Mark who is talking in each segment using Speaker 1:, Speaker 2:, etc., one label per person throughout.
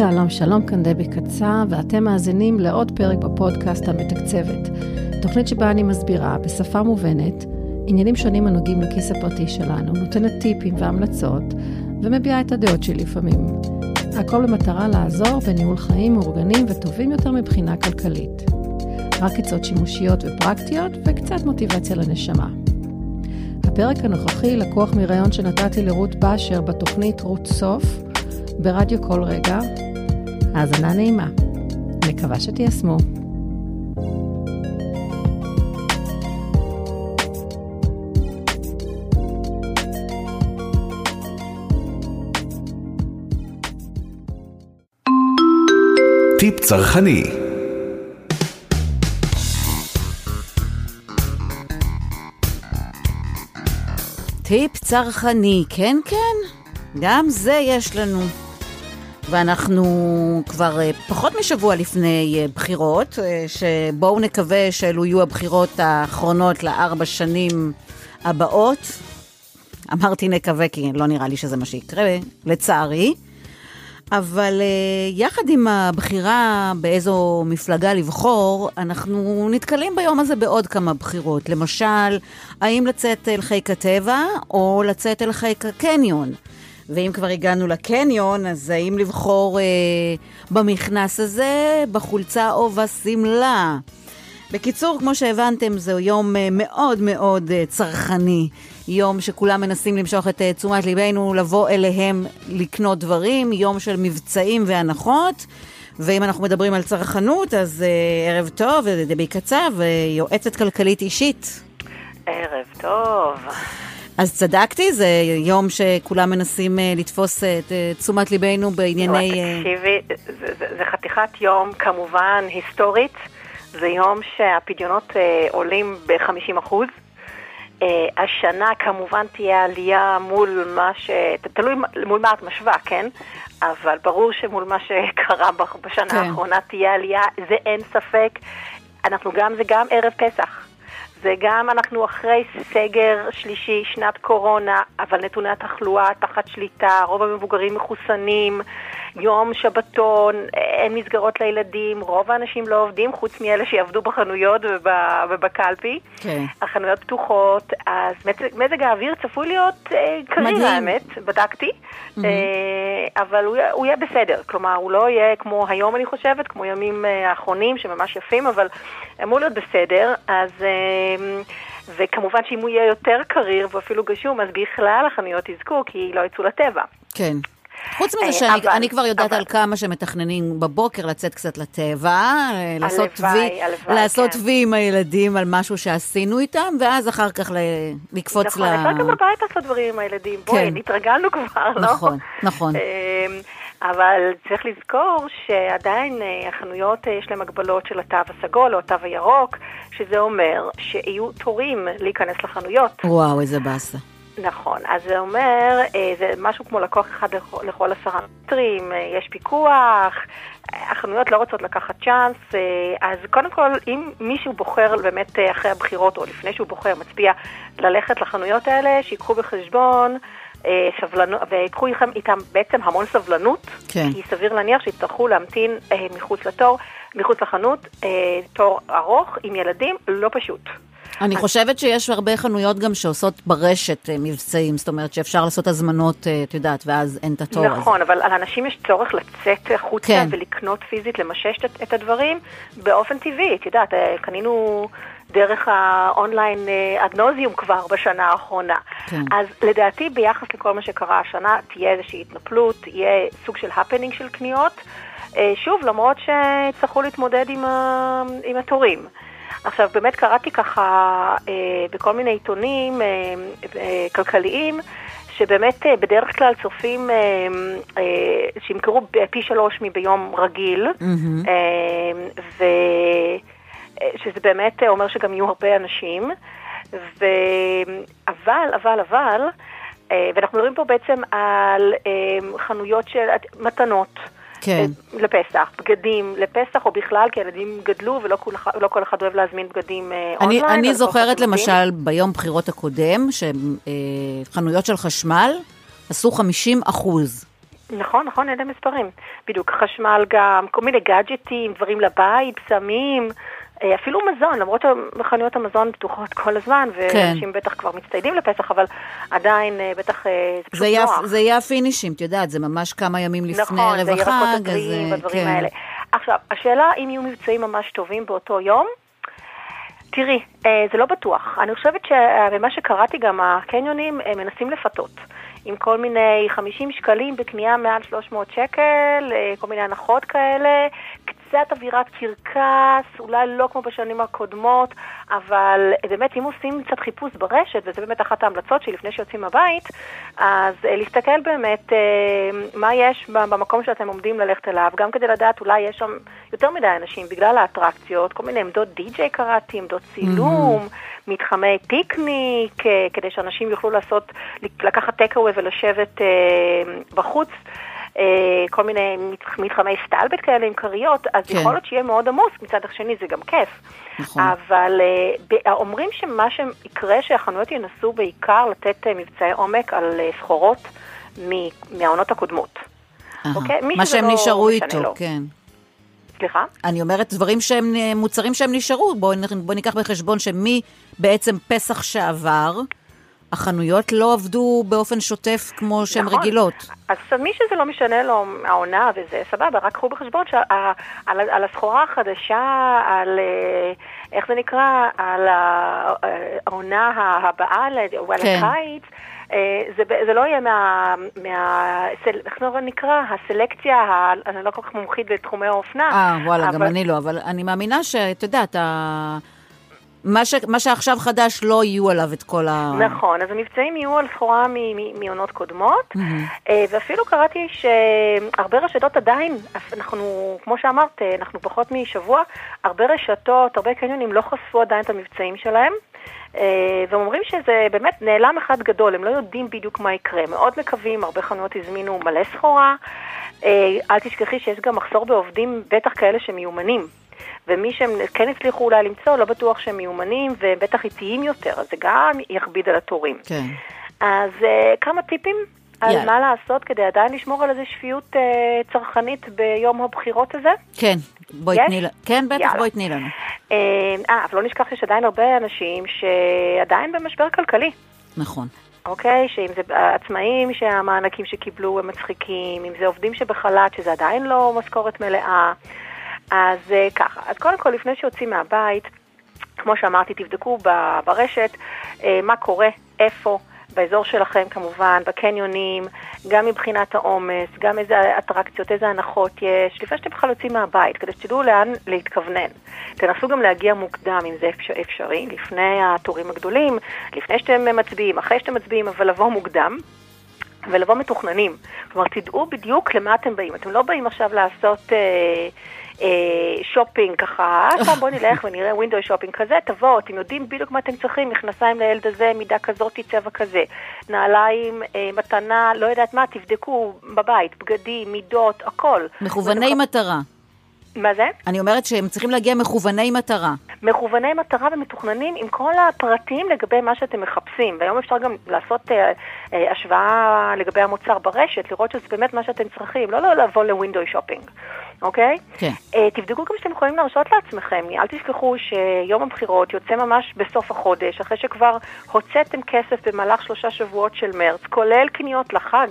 Speaker 1: שלום, שלום, כאן דבי קצה, ואתם מאזינים לעוד פרק בפודקאסט המתקצבת. תוכנית שבה אני מסבירה, בשפה מובנת, עניינים שונים הנוגעים לכיס הפרטי שלנו, נותנת טיפים והמלצות, ומביעה את הדעות שלי לפעמים. הכל במטרה לעזור בניהול חיים מאורגנים וטובים יותר מבחינה כלכלית. רק עצות שימושיות ופרקטיות, וקצת מוטיבציה לנשמה. הפרק הנוכחי לקוח מראיון שנתתי לרות באשר בתוכנית רות סוף, ברדיו כל רגע. האזנה נעימה. מקווה שתיישמו.
Speaker 2: טיפ צרכני
Speaker 3: טיפ צרכני, כן כן, גם זה יש לנו. ואנחנו כבר אה, פחות משבוע לפני אה, בחירות, אה, שבואו נקווה שאלו יהיו הבחירות האחרונות לארבע שנים הבאות. אמרתי נקווה כי לא נראה לי שזה מה שיקרה, לצערי. אבל יחד עם הבחירה באיזו מפלגה לבחור, אנחנו נתקלים ביום הזה בעוד כמה בחירות. למשל, האם לצאת אל חיק הטבע או לצאת אל חיק הקניון. ואם כבר הגענו לקניון, אז האם לבחור אה, במכנס הזה, בחולצה או בשמלה? בקיצור, כמו שהבנתם, זהו יום אה, מאוד מאוד אה, צרכני. יום שכולם מנסים למשוך את אה, תשומת ליבנו, לבוא אליהם לקנות דברים, יום של מבצעים והנחות. ואם אנחנו מדברים על צרכנות, אז אה, ערב טוב, דבי קצב, יועצת כלכלית אישית.
Speaker 4: ערב טוב.
Speaker 3: אז צדקתי, זה יום שכולם מנסים uh, לתפוס את uh, תשומת ליבנו בענייני...
Speaker 4: תקשיבי, זה, זה, זה חתיכת יום כמובן היסטורית, זה יום שהפדיונות עולים ב-50 אחוז. Uh, השנה כמובן תהיה עלייה מול מה ש... תלוי מול מה את משווה, כן? אבל ברור שמול מה שקרה בשנה כן. האחרונה תהיה עלייה, זה אין ספק. אנחנו גם, זה גם ערב פסח. זה גם אנחנו אחרי סגר שלישי, שנת קורונה, אבל נתוני התחלואה תחת שליטה, רוב המבוגרים מחוסנים, יום שבתון, אין מסגרות לילדים, רוב האנשים לא עובדים, חוץ מאלה שיעבדו בחנויות ובקלפי. כן. החנויות פתוחות, אז מזג האוויר צפוי להיות אה, קריר, האמת, בדקתי, mm-hmm. אה, אבל הוא, הוא יהיה בסדר, כלומר, הוא לא יהיה כמו היום, אני חושבת, כמו ימים אה, האחרונים, שממש יפים, אבל אמור להיות בסדר, אז... אה, וכמובן שאם הוא יהיה יותר קריר ואפילו גשום, אז בכלל החנויות יזכו, כי לא יצאו לטבע.
Speaker 3: כן. חוץ מזה אה, שאני אבל, אני כבר יודעת אבל... על כמה שמתכננים בבוקר לצאת קצת לטבע, אה, לעשות וי, לעשות כן. וי עם הילדים על משהו שעשינו איתם, ואז אחר כך לקפוץ
Speaker 4: נכון, ל... נכון, אפשר גם בבית לעשות דברים עם הילדים. בואי, כן. התרגלנו כבר,
Speaker 3: לא? נכון, נכון.
Speaker 4: אבל צריך לזכור שעדיין אה, החנויות יש להן הגבלות של התו הסגול או התו הירוק, שזה אומר שיהיו תורים להיכנס לחנויות.
Speaker 3: וואו, איזה באסה.
Speaker 4: נכון, אז זה אומר, אה, זה משהו כמו לקוח אחד לכל עשרה מטרים, אה, יש פיקוח, החנויות לא רוצות לקחת צ'אנס, אה, אז קודם כל, אם מישהו בוחר באמת אחרי הבחירות, או לפני שהוא בוחר, מצביע ללכת לחנויות האלה, שיקחו בחשבון סבלנות, ויקחו איתם בעצם המון סבלנות, כן. כי סביר להניח שיצטרכו להמתין מחוץ לתור, מחוץ לחנות, תור ארוך עם ילדים, לא פשוט.
Speaker 3: אני חושבת שיש הרבה חנויות גם שעושות ברשת אה, מבצעים, זאת אומרת שאפשר לעשות הזמנות, אה, את יודעת, ואז אין את התור
Speaker 4: הזה. נכון, אבל לאנשים יש צורך לצאת החוצה כן. ולקנות פיזית, למשש את הדברים באופן טבעי. את יודעת, אה, קנינו... דרך האונליין אגנוזיום כבר בשנה האחרונה. כן. אז לדעתי ביחס לכל מה שקרה השנה תהיה איזושהי התנפלות, יהיה סוג של הפנינג של קניות. שוב, למרות שיצטרכו להתמודד עם, ה... עם התורים. עכשיו, באמת קראתי ככה אה, בכל מיני עיתונים אה, אה, כלכליים, שבאמת אה, בדרך כלל צופים אה, אה, שימכרו פי שלוש מביום רגיל, mm-hmm. אה, ושזה אה, באמת אומר שגם יהיו הרבה אנשים, ו... אבל, אבל, אבל, אה, ואנחנו מדברים פה בעצם על אה, חנויות של מתנות. כן. אה, לפסח, בגדים לפסח או בכלל, כי הילדים גדלו ולא כל, לא כל אחד אוהב להזמין בגדים אה, אני, אונליין.
Speaker 3: אני זוכרת למשל ביום בחירות הקודם, שחנויות של חשמל עשו 50 אחוז.
Speaker 4: נכון, נכון, אלה מספרים. בדיוק, חשמל גם, כל מיני גאדג'טים, דברים לבית, פסמים, אה, אפילו מזון, למרות שמכוניות המזון פתוחות כל הזמן, ואנשים בטח כבר מצטיידים לפסח, אבל עדיין אה, בטח אה, זה פשוט
Speaker 3: זה יהיה,
Speaker 4: נוח.
Speaker 3: זה יהיה הפינישים, את יודעת, זה ממש כמה ימים לפני
Speaker 4: נכון,
Speaker 3: ערב
Speaker 4: זה ירקות הטריים
Speaker 3: אה,
Speaker 4: והדברים
Speaker 3: כן.
Speaker 4: האלה. עכשיו, השאלה אם יהיו מבצעים ממש טובים באותו יום, תראי, אה, זה לא בטוח. אני חושבת שממה שקראתי גם, הקניונים אה, מנסים לפתות. עם כל מיני 50 שקלים בקנייה מעל 300 שקל, אה, כל מיני הנחות כאלה, קצת אווירת קרקס, אולי לא כמו בשנים הקודמות, אבל אה, באמת אם עושים קצת חיפוש ברשת, וזה באמת אחת ההמלצות שלי לפני שיוצאים מהבית, אז אה, להסתכל באמת אה, מה יש במקום שאתם עומדים ללכת אליו, גם כדי לדעת אולי יש שם יותר מדי אנשים בגלל האטרקציות, כל מיני עמדות די-ג'יי קראתי, עמדות צילום, מתחמי פיקניק, כדי שאנשים יוכלו לעשות, לקחת טקאווי ולשבת בחוץ. אה, כל מיני מת- מתחמי סטלבט כאלה עם כריות, אז
Speaker 3: כן.
Speaker 4: יכול להיות שיהיה מאוד עמוס, מצד השני זה גם כיף.
Speaker 3: נכון.
Speaker 4: אבל אה, אומרים שמה שיקרה, שהחנויות ינסו בעיקר לתת אה, מבצעי עומק על סחורות מ- מהעונות הקודמות. אוקיי,
Speaker 3: מה שהם
Speaker 4: לא
Speaker 3: נשארו איתו,
Speaker 4: לו.
Speaker 3: כן.
Speaker 4: סליחה?
Speaker 3: אני אומרת דברים שהם, מוצרים שהם נשארו, בואו בוא ניקח בחשבון שמבעצם פסח שעבר, החנויות לא עבדו באופן שוטף כמו שהן
Speaker 4: נכון.
Speaker 3: רגילות.
Speaker 4: אז מי שזה לא משנה לו העונה וזה, סבבה, רק קחו בחשבון שעל על הסחורה החדשה, על אה, איך זה נקרא, על אה, העונה הבאה, או על
Speaker 3: כן.
Speaker 4: הקיץ, אה, זה, זה לא יהיה מה... מה סל- איך זה נקרא? הסלקציה, ה- אני לא כל כך מומחית בתחומי האופנה.
Speaker 3: אה, וואלה, גם
Speaker 4: אבל-
Speaker 3: אני לא, אבל אני מאמינה שאת יודעת, ה... מה, ש... מה שעכשיו חדש לא יהיו עליו את כל ה...
Speaker 4: נכון, אז המבצעים יהיו על סחורה מעונות קודמות, אה, ואפילו קראתי שהרבה רשתות עדיין, אנחנו, כמו שאמרת, אה, אנחנו פחות משבוע, הרבה רשתות, הרבה קניונים לא חשפו עדיין את המבצעים שלהם. אה, והם אומרים שזה באמת נעלם אחד גדול, הם לא יודעים בדיוק מה יקרה. מאוד מקווים, הרבה חנויות הזמינו מלא סחורה. אל תשכחי שיש גם מחסור בעובדים, בטח כאלה שמיומנים. ומי שהם כן הצליחו אולי למצוא, לא בטוח שהם מיומנים ובטח איטיים יותר, אז זה גם יכביד על התורים.
Speaker 3: כן.
Speaker 4: אז uh, כמה טיפים על
Speaker 3: יאללה.
Speaker 4: מה לעשות כדי עדיין לשמור על איזה שפיות uh, צרכנית ביום הבחירות הזה.
Speaker 3: כן, בואי
Speaker 4: יש?
Speaker 3: תני לנו. כן, בטח,
Speaker 4: יאללה.
Speaker 3: בואי תני לנו.
Speaker 4: אה, אה, אבל לא נשכח שיש עדיין הרבה אנשים שעדיין במשבר כלכלי.
Speaker 3: נכון.
Speaker 4: אוקיי? שאם זה עצמאים שהמענקים שקיבלו הם מצחיקים, אם זה עובדים שבחל"ת, שזה עדיין לא משכורת מלאה. אז אה, ככה, אז קודם כל, לפני שיוצאים מהבית, כמו שאמרתי, תבדקו ברשת אה, מה קורה, איפה, באזור שלכם כמובן, בקניונים, גם מבחינת העומס, גם איזה אטרקציות, איזה הנחות יש, לפני שאתם בכלל יוצאים מהבית, כדי שתדעו לאן להתכוונן. תנסו גם להגיע מוקדם, אם זה אפשר, אפשרי, לפני התורים הגדולים, לפני שאתם מצביעים, אחרי שאתם מצביעים, אבל לבוא מוקדם. ולבוא מתוכננים. כלומר, תדעו בדיוק למה אתם באים. אתם לא באים עכשיו לעשות אה, שופינג ככה, עכשיו בואו נלך ונראה window shopping כזה, תבואו, אתם יודעים בדיוק מה אתם צריכים, מכנסיים לילד הזה, מידה כזאת, צבע כזה, נעליים, אה, מתנה, לא יודעת מה, תבדקו בבית, בגדים, מידות, הכל.
Speaker 3: מכווני מטרה.
Speaker 4: מה זה?
Speaker 3: אני אומרת שהם צריכים להגיע מכווני מטרה.
Speaker 4: מכווני מטרה ומתוכננים עם כל הפרטים לגבי מה שאתם מחפשים. והיום אפשר גם לעשות אה, אה, השוואה לגבי המוצר ברשת, לראות שזה באמת מה שאתם צריכים, לא, לא לבוא לווינדו שופינג, אוקיי?
Speaker 3: כן.
Speaker 4: אה, תבדקו גם שאתם יכולים להרשות לעצמכם. אל תשכחו שיום הבחירות יוצא ממש בסוף החודש, אחרי שכבר הוצאתם כסף במהלך שלושה שבועות של מרץ, כולל קניות לחג.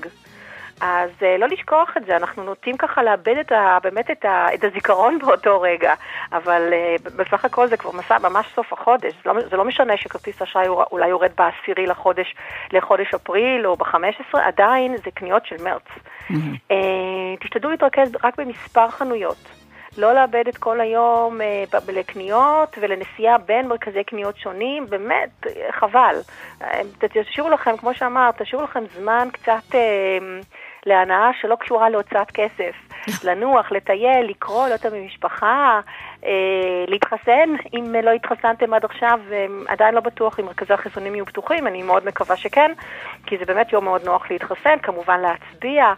Speaker 4: אז uh, לא לשכוח את זה, אנחנו נוטים ככה לאבד את ה, באמת את, ה, את הזיכרון באותו רגע, אבל uh, בסך הכל זה כבר מסע, ממש סוף החודש, זה לא, זה לא משנה שכרטיס אשראי אולי יורד בעשירי לחודש, לחודש אפריל או ב-15, עדיין זה קניות של מרץ. Mm-hmm. Uh, תשתדלו להתרכז רק במספר חנויות. לא לאבד את כל היום אה, ב- לקניות ולנסיעה בין מרכזי קניות שונים, באמת, אה, חבל. אה, תשאירו לכם, כמו שאמרת, תשאירו לכם זמן קצת אה, להנאה שלא קשורה להוצאת כסף. לנוח, לטייל, לקרוא, להיות עם משפחה, אה, להתחסן, אם לא התחסנתם עד עכשיו, אה, עדיין לא בטוח אם מרכזי החיסונים יהיו פתוחים, אני מאוד מקווה שכן, כי זה באמת יום מאוד נוח להתחסן, כמובן להצביע.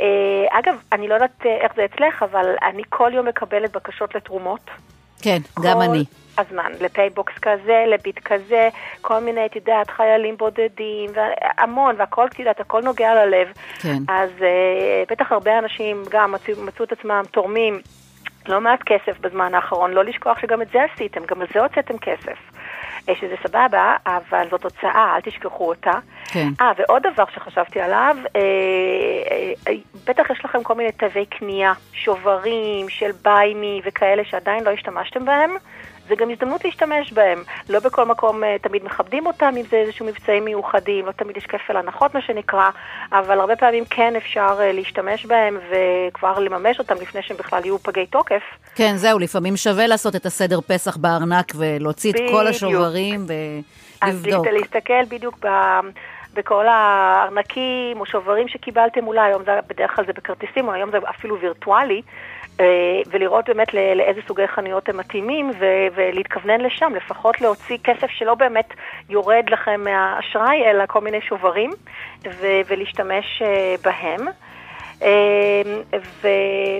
Speaker 4: אה, אגב, אני לא יודעת אה, איך זה אצלך, אבל אני כל יום מקבלת בקשות לתרומות.
Speaker 3: כן, גם
Speaker 4: כל-
Speaker 3: אני.
Speaker 4: הזמן, לפייבוקס כזה, לביט כזה, כל מיני, את יודעת, חיילים בודדים, והמון, והכל, את יודעת, הכל נוגע ללב.
Speaker 3: כן.
Speaker 4: אז אה, בטח הרבה אנשים גם מצאו, מצאו את עצמם תורמים. לא מעט כסף בזמן האחרון, לא לשכוח שגם את זה עשיתם, גם על זה הוצאתם כסף. אה, שזה סבבה, אבל זאת הוצאה, אל תשכחו אותה.
Speaker 3: כן.
Speaker 4: אה, ועוד דבר שחשבתי עליו, אה, אה, אה, בטח יש לכם כל מיני תווי קנייה, שוברים של ביימי וכאלה שעדיין לא השתמשתם בהם. זה גם הזדמנות להשתמש בהם. לא בכל מקום uh, תמיד מכבדים אותם, אם זה איזשהו מבצעים מיוחדים, לא תמיד יש כפל הנחות, מה שנקרא, אבל הרבה פעמים כן אפשר uh, להשתמש בהם וכבר לממש אותם לפני שהם בכלל יהיו פגי תוקף.
Speaker 3: כן, זהו, לפעמים שווה לעשות את הסדר פסח בארנק ולהוציא את כל השוברים ולבדוק.
Speaker 4: אז להסתכל בדיוק ב... בכל הארנקים או שוברים שקיבלתם אולי, היום זה, בדרך כלל זה בכרטיסים, או היום זה אפילו וירטואלי, אה, ולראות באמת לאיזה סוגי חנויות הם מתאימים, ולהתכוונן לשם, לפחות להוציא כסף שלא באמת יורד לכם מהאשראי, אלא כל מיני שוברים, ולהשתמש אה, בהם. אה, ו,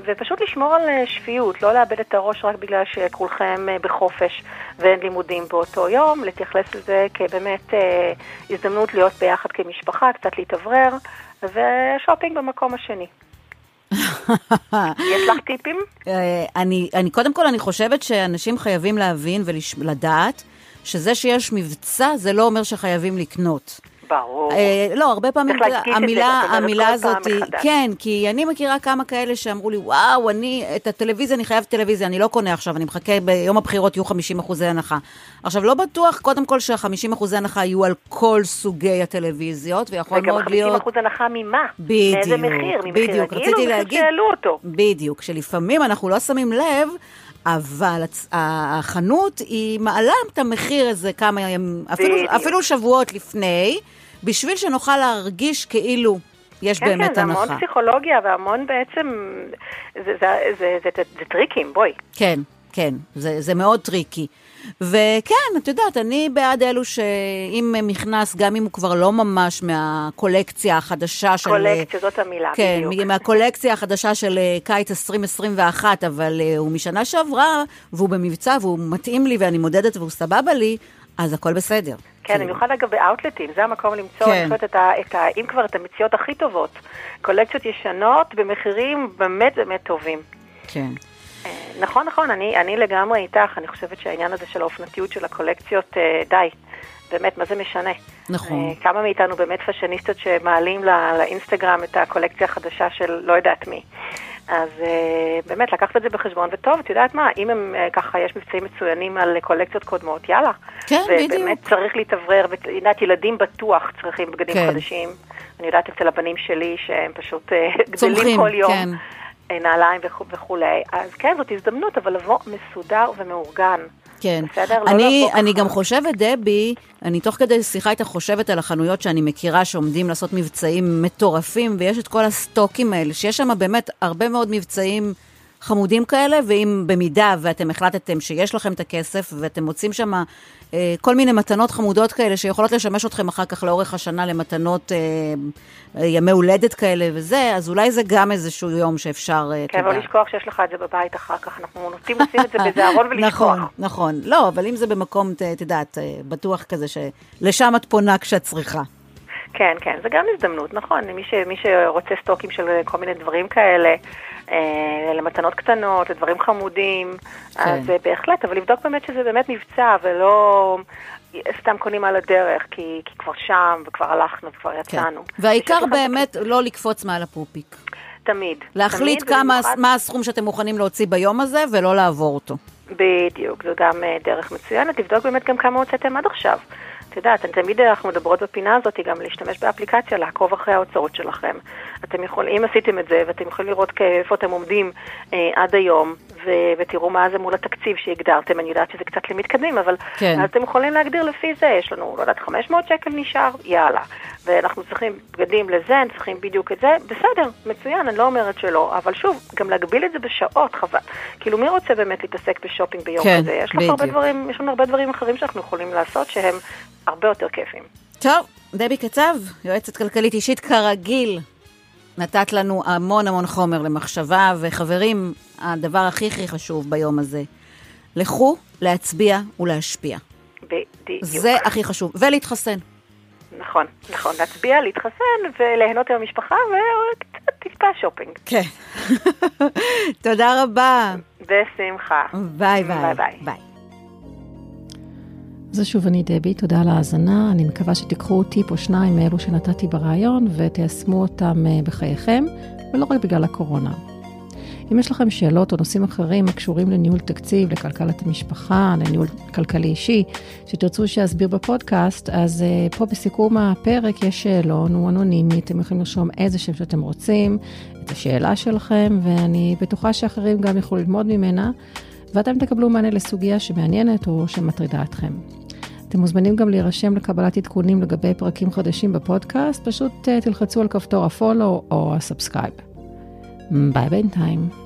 Speaker 4: ופשוט לשמור על שפיות, לא לאבד את הראש רק בגלל שכולכם בחופש ואין לימודים באותו יום, להתייחס לזה כבאמת הזדמנות להיות ביחד כמשפחה, קצת להתאוורר, ושופינג במקום השני. יש לך טיפים?
Speaker 3: אה, אני, אני, קודם כל, אני חושבת שאנשים חייבים להבין ולדעת שזה שיש מבצע, זה לא אומר שחייבים לקנות.
Speaker 4: ברור. אה,
Speaker 3: לא, הרבה פעמים המילה, המילה הזאת, כן, כי אני מכירה כמה כאלה שאמרו לי, וואו, אני, את הטלוויזיה, אני חייב טלוויזיה, אני לא קונה עכשיו, אני מחכה, ביום הבחירות יהיו 50 אחוזי הנחה. עכשיו, לא בטוח, קודם כל, שה-50 אחוזי הנחה יהיו על כל סוגי הטלוויזיות, ויכול מאוד להיות...
Speaker 4: וגם 50 אחוז הנחה ממה?
Speaker 3: בדיוק.
Speaker 4: מאיזה מחיר? ממחיר
Speaker 3: בדיוק, רציתי להגיד...
Speaker 4: שהעלו אותו.
Speaker 3: בדיוק, שלפעמים אנחנו לא שמים לב, אבל החנות היא מעלה את המחיר איזה כמה ימים, אפילו, אפילו שבועות לפני, בשביל שנוכל להרגיש כאילו יש
Speaker 4: כן,
Speaker 3: באמת
Speaker 4: כן,
Speaker 3: הנחה.
Speaker 4: כן, זה המון פסיכולוגיה והמון בעצם, זה, זה, זה, זה, זה, זה טריקים, בואי.
Speaker 3: כן, כן, זה, זה מאוד טריקי. וכן, את יודעת, אני בעד אלו שאם מכנס, גם אם הוא כבר לא ממש מהקולקציה החדשה של...
Speaker 4: קולקציה, זאת המילה,
Speaker 3: כן,
Speaker 4: בדיוק.
Speaker 3: כן, מהקולקציה החדשה של אה, קיץ 2021, אבל uh, הוא משנה שעברה, והוא במבצע, והוא מתאים לי, ואני מודדת, והוא סבבה לי, אז הכל בסדר.
Speaker 4: כן, כאילו. במיוחד אגב באאוטלטים, זה המקום למצוא, כן. אני את ה, את ה, אם כבר, את המציאות הכי טובות. קולקציות ישנות במחירים באמת באמת טובים.
Speaker 3: כן.
Speaker 4: אה, נכון, נכון, אני, אני לגמרי איתך, אני חושבת שהעניין הזה של האופנתיות של הקולקציות, אה, די, באמת, מה זה משנה?
Speaker 3: נכון.
Speaker 4: אה, כמה מאיתנו באמת פאשיניסטות שמעלים לא, לאינסטגרם את הקולקציה החדשה של לא יודעת מי. אז uh, באמת לקחת את זה בחשבון, וטוב, את יודעת מה, אם הם uh, ככה, יש מבצעים מצוינים על קולקציות קודמות, יאללה.
Speaker 3: כן,
Speaker 4: ובאמת בדיוק. ובאמת צריך להתאוורר, ואת יודעת, ילדים בטוח צריכים בגדים כן. חדשים. אני יודעת אצל הבנים שלי שהם פשוט uh, גדלים כל יום. כן. נעליים וכו', וכולי. אז כן, זאת הזדמנות, אבל לבוא מסודר ומאורגן.
Speaker 3: כן.
Speaker 4: בסדר?
Speaker 3: אני,
Speaker 4: לא
Speaker 3: אני גם חושבת, דבי, אני תוך כדי שיחה איתך חושבת על החנויות שאני מכירה שעומדים לעשות מבצעים מטורפים, ויש את כל הסטוקים האלה, שיש שם באמת הרבה מאוד מבצעים חמודים כאלה, ואם במידה ואתם החלטתם שיש לכם את הכסף, ואתם מוצאים שם כל מיני מתנות חמודות כאלה שיכולות לשמש אתכם אחר כך לאורך השנה למתנות אה, ימי הולדת כאלה וזה, אז אולי זה גם איזשהו יום שאפשר,
Speaker 4: אה, כן, לא לשכוח שיש לך את זה בבית אחר כך, אנחנו נוטים לשים את זה באיזה ארון ולשכוח.
Speaker 3: נכון, נכון. לא, אבל אם זה במקום, את יודעת, בטוח כזה שלשם את פונה כשאת צריכה.
Speaker 4: כן, כן, זה גם הזדמנות, נכון, מי, ש, מי שרוצה סטוקים של כל מיני דברים כאלה, אה, למתנות קטנות, לדברים חמודים, כן. אז אה, בהחלט, אבל לבדוק באמת שזה באמת מבצע ולא סתם קונים על הדרך, כי, כי כבר שם וכבר הלכנו וכבר כן. יצאנו.
Speaker 3: כן. והעיקר באמת את... לא לקפוץ מעל הפופיק.
Speaker 4: תמיד.
Speaker 3: להחליט תמיד כמה, ובמיוחד... מה הסכום שאתם מוכנים להוציא ביום הזה ולא לעבור אותו.
Speaker 4: בדיוק, זו גם אה, דרך מצוינת, לבדוק באמת גם כמה הוצאתם עד עכשיו. את יודעת, תמיד אנחנו מדברות בפינה הזאת גם להשתמש באפליקציה, לעקוב אחרי ההוצאות שלכם. אתם יכולים, אם עשיתם את זה, ואתם יכולים לראות איפה אתם עומדים אה, עד היום, ו- ותראו מה זה מול התקציב שהגדרתם, אני יודעת שזה קצת למתקדמים, אבל כן. אז אתם יכולים להגדיר לפי זה, יש לנו, לא יודעת, 500 שקל נשאר, יאללה. ואנחנו צריכים בגדים לזה, צריכים בדיוק את זה, בסדר, מצוין, אני לא אומרת שלא, אבל שוב, גם להגביל את זה בשעות, חבל. כאילו, מי רוצה באמת להתעסק בשופינג ביום כן, כזה? יש, הרבה דברים, יש לנו הרבה דברים אחרים שאנחנו יכולים לעשות שהם הרבה יותר כיפים.
Speaker 3: טוב, דבי קצב, יועצת כלכלית אישית כרגיל, נתת לנו המון המון חומר למחשבה, וחברים, הדבר הכי הכי חשוב ביום הזה, לכו להצביע ולהשפיע.
Speaker 4: בדיוק.
Speaker 3: זה הכי חשוב. ולהתחסן.
Speaker 4: נכון, נכון. להצביע, להתחסן וליהנות עם המשפחה וקצת טיפה שופינג.
Speaker 3: כן. תודה רבה.
Speaker 4: בשמחה.
Speaker 3: ביי ביי.
Speaker 4: ביי ביי.
Speaker 3: ביי.
Speaker 1: זה שוב אני דבי, תודה על ההאזנה. אני מקווה שתיקחו טיפ או שניים מאלו שנתתי ברעיון ותיישמו אותם אה, בחייכם, ולא רק בגלל הקורונה. אם יש לכם שאלות או נושאים אחרים הקשורים לניהול תקציב, לכלכלת המשפחה, לניהול כלכלי אישי, שתרצו שאסביר בפודקאסט, אז אה, פה בסיכום הפרק יש שאלון, הוא אנונימי, אתם יכולים לרשום איזה שם שאתם רוצים, את השאלה שלכם, ואני בטוחה שאחרים גם יוכלו ללמוד ממנה, ואתם תקבלו מענה לסוגיה שמעניינת או שמטרידה אתכם. אתם מוזמנים גם להירשם לקבלת עדכונים לגבי פרקים חדשים בפודקאסט, פשוט אה, תלחצו על כפתור ה follow או ה subscribe. ביי בינתיים.